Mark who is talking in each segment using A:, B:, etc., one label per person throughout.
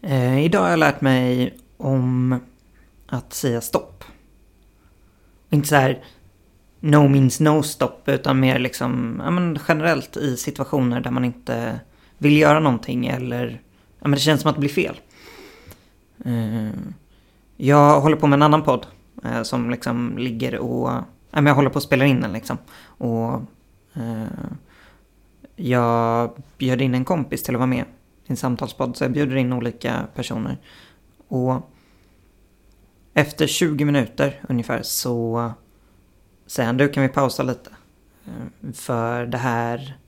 A: Eh, idag har jag lärt mig om att säga stopp. Inte så här no means no stopp utan mer liksom ja, men generellt i situationer där man inte vill göra någonting eller ja, men det känns som att det blir fel. Eh, jag håller på med en annan podd eh, som liksom ligger och ja, men jag håller på att spela in den liksom. Och eh, jag bjöd in en kompis till att vara med en samtalspodd så jag bjuder in olika personer. Och efter 20 minuter ungefär så säger han du kan vi pausa lite. Eh, för det här,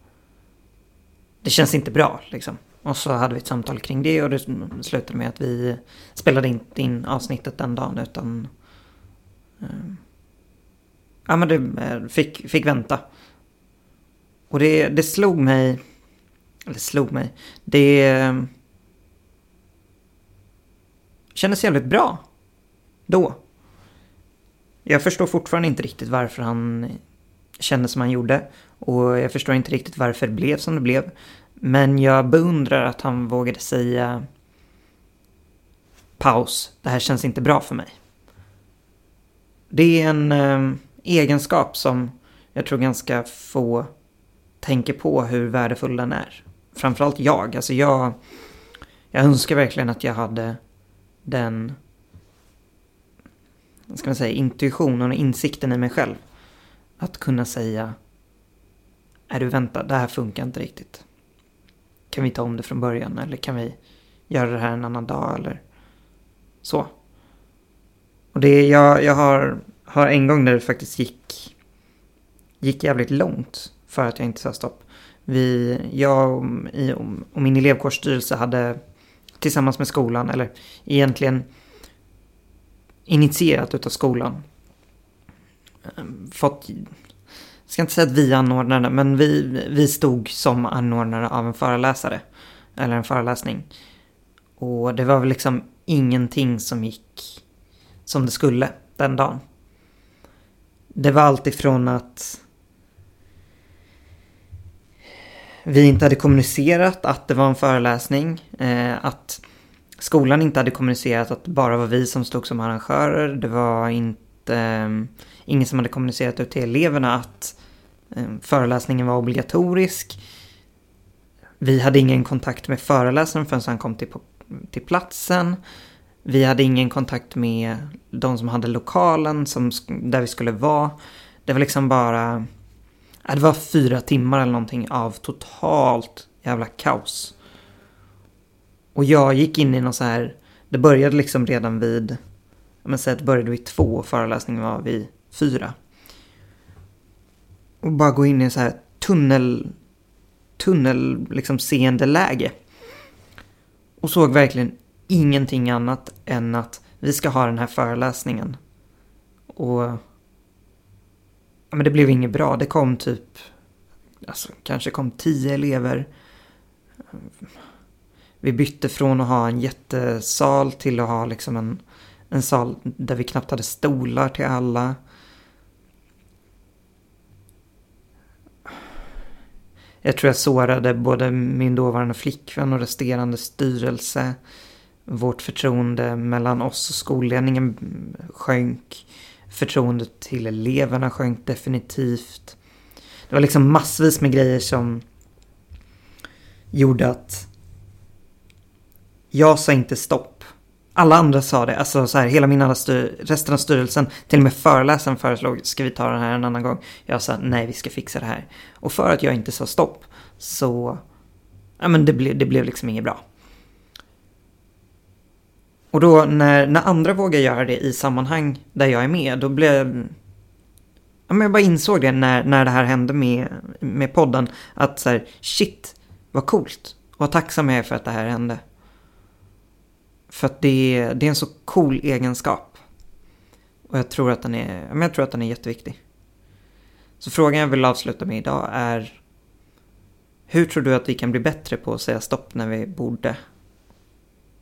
A: det känns inte bra liksom. Och så hade vi ett samtal kring det och det slutade med att vi spelade inte in avsnittet den dagen utan... Eh, ja men det eh, fick, fick vänta. Och det, det slog mig... Eller slog mig. Det... Eh, kändes jävligt bra. Då. Jag förstår fortfarande inte riktigt varför han kände som han gjorde. Och jag förstår inte riktigt varför det blev som det blev. Men jag beundrar att han vågade säga paus, det här känns inte bra för mig. Det är en eh, egenskap som jag tror ganska få tänker på hur värdefull den är. Framförallt jag, alltså jag, jag önskar verkligen att jag hade den ska man säga, intuitionen och insikten i mig själv. Att kunna säga är du vänta, det här funkar inte riktigt. Kan vi ta om det från början eller kan vi göra det här en annan dag eller så. Och det jag, jag har, har en gång när det faktiskt gick, gick jävligt långt för att jag inte sa stopp. Vi, jag och, och min elevkårsstyrelse hade tillsammans med skolan, eller egentligen initierat utav skolan. Ehm, fått, jag ska inte säga att vi anordnade, men vi, vi stod som anordnare av en föreläsare. Eller en föreläsning. Och det var väl liksom ingenting som gick som det skulle den dagen. Det var allt ifrån att vi inte hade kommunicerat att det var en föreläsning. Eh, att skolan inte hade kommunicerat att det bara var vi som stod som arrangörer. Det var inte eh, ingen som hade kommunicerat ut till eleverna att eh, föreläsningen var obligatorisk. Vi hade ingen kontakt med föreläsaren förrän han kom till, till platsen. Vi hade ingen kontakt med de som hade lokalen som, där vi skulle vara. Det var liksom bara... Det var fyra timmar eller någonting av totalt jävla kaos. Och jag gick in i någon så här, det började liksom redan vid, men säg att det började vid två och föreläsningen var vid fyra. Och bara gå in i en så här tunnel, tunnel liksom seende läge. Och såg verkligen ingenting annat än att vi ska ha den här föreläsningen. Och ja, men det blev inget bra. Det kom typ, alltså kanske kom tio elever vi bytte från att ha en jättesal till att ha liksom en, en sal där vi knappt hade stolar till alla. Jag tror jag sårade både min dåvarande flickvän och resterande styrelse. Vårt förtroende mellan oss och skolledningen sjönk. Förtroendet till eleverna sjönk definitivt. Det var liksom massvis med grejer som gjorde att jag sa inte stopp. Alla andra sa det, alltså så här, hela min alla styr, resten av styrelsen, till och med föreläsaren föreslog, ska vi ta den här en annan gång? Jag sa, nej vi ska fixa det här. Och för att jag inte sa stopp, så, ja men det, ble, det blev liksom inget bra. Och då när, när andra vågar göra det i sammanhang där jag är med, då blev Ja, men jag bara insåg det när, när det här hände med, med podden. Att så här, shit, vad coolt. Och vad tacksam jag är för att det här hände. För att det är, det är en så cool egenskap. Och jag tror att den är, men jag tror att den är jätteviktig. Så frågan jag vill avsluta med idag är Hur tror du att vi kan bli bättre på att säga stopp när vi borde?